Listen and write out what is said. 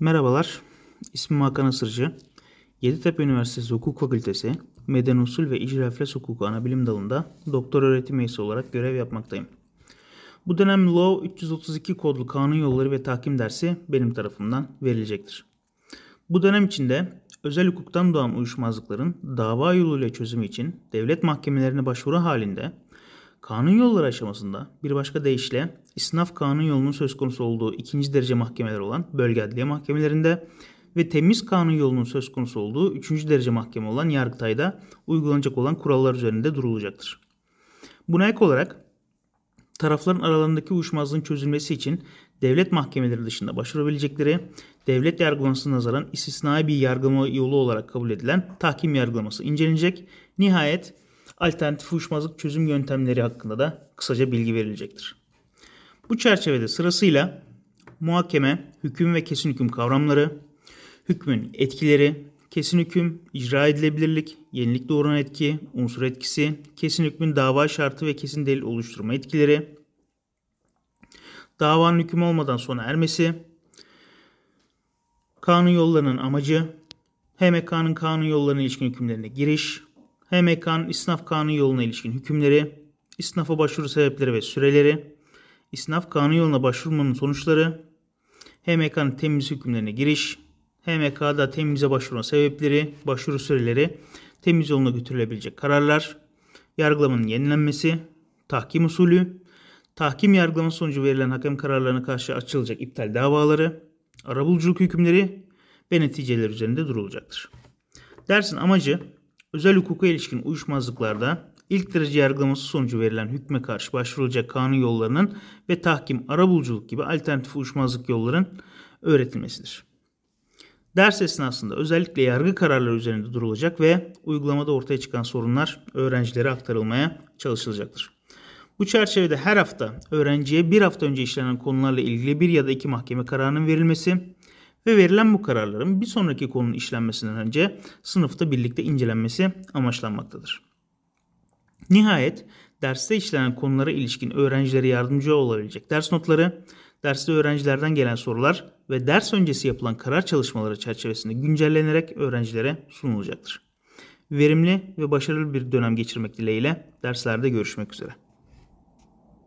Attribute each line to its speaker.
Speaker 1: Merhabalar, ismim Hakan Asırcı. Yeditepe Üniversitesi Hukuk Fakültesi Medeni Usul ve İcra Refleks Hukuku Anabilim Dalı'nda doktor öğretim üyesi olarak görev yapmaktayım. Bu dönem Law 332 kodlu kanun yolları ve tahkim dersi benim tarafımdan verilecektir. Bu dönem içinde özel hukuktan doğan uyuşmazlıkların dava yoluyla çözümü için devlet mahkemelerine başvuru halinde kanun yolları aşamasında bir başka deyişle isnaf kanun yolunun söz konusu olduğu ikinci derece mahkemeler olan bölge adliye mahkemelerinde ve temiz kanun yolunun söz konusu olduğu üçüncü derece mahkeme olan Yargıtay'da uygulanacak olan kurallar üzerinde durulacaktır. Buna ek olarak tarafların aralarındaki uyuşmazlığın çözülmesi için devlet mahkemeleri dışında başvurabilecekleri, devlet yargılamasına nazaran istisnai bir yargılama yolu olarak kabul edilen tahkim yargılaması incelenecek. Nihayet alternatif uyuşmazlık çözüm yöntemleri hakkında da kısaca bilgi verilecektir. Bu çerçevede sırasıyla muhakeme, hüküm ve kesin hüküm kavramları, hükmün etkileri, kesin hüküm, icra edilebilirlik, yenilik doğuran etki, unsur etkisi, kesin hükmün dava şartı ve kesin delil oluşturma etkileri, davanın hüküm olmadan sona ermesi, kanun yollarının amacı, HMK'nın kanun yollarına ilişkin hükümlerine giriş, HMK'nın isnaf kanun yoluna ilişkin hükümleri, isnafa başvuru sebepleri ve süreleri, isnaf kanun yoluna başvurmanın sonuçları, HMK'nın temiz hükümlerine giriş, HMK'da temize başvurma sebepleri, başvuru süreleri, temiz yoluna götürülebilecek kararlar, yargılamanın yenilenmesi, tahkim usulü, tahkim yargılama sonucu verilen hakem kararlarına karşı açılacak iptal davaları, arabuluculuk hükümleri ve neticeler üzerinde durulacaktır. Dersin amacı özel hukuka ilişkin uyuşmazlıklarda ilk derece yargılaması sonucu verilen hükme karşı başvurulacak kanun yollarının ve tahkim, arabuluculuk gibi alternatif uyuşmazlık yolların öğretilmesidir. Ders esnasında özellikle yargı kararları üzerinde durulacak ve uygulamada ortaya çıkan sorunlar öğrencilere aktarılmaya çalışılacaktır. Bu çerçevede her hafta öğrenciye bir hafta önce işlenen konularla ilgili bir ya da iki mahkeme kararının verilmesi ve verilen bu kararların bir sonraki konunun işlenmesinden önce sınıfta birlikte incelenmesi amaçlanmaktadır. Nihayet derste işlenen konulara ilişkin öğrencilere yardımcı olabilecek ders notları, derste öğrencilerden gelen sorular ve ders öncesi yapılan karar çalışmaları çerçevesinde güncellenerek öğrencilere sunulacaktır. Verimli ve başarılı bir dönem geçirmek dileğiyle derslerde görüşmek üzere.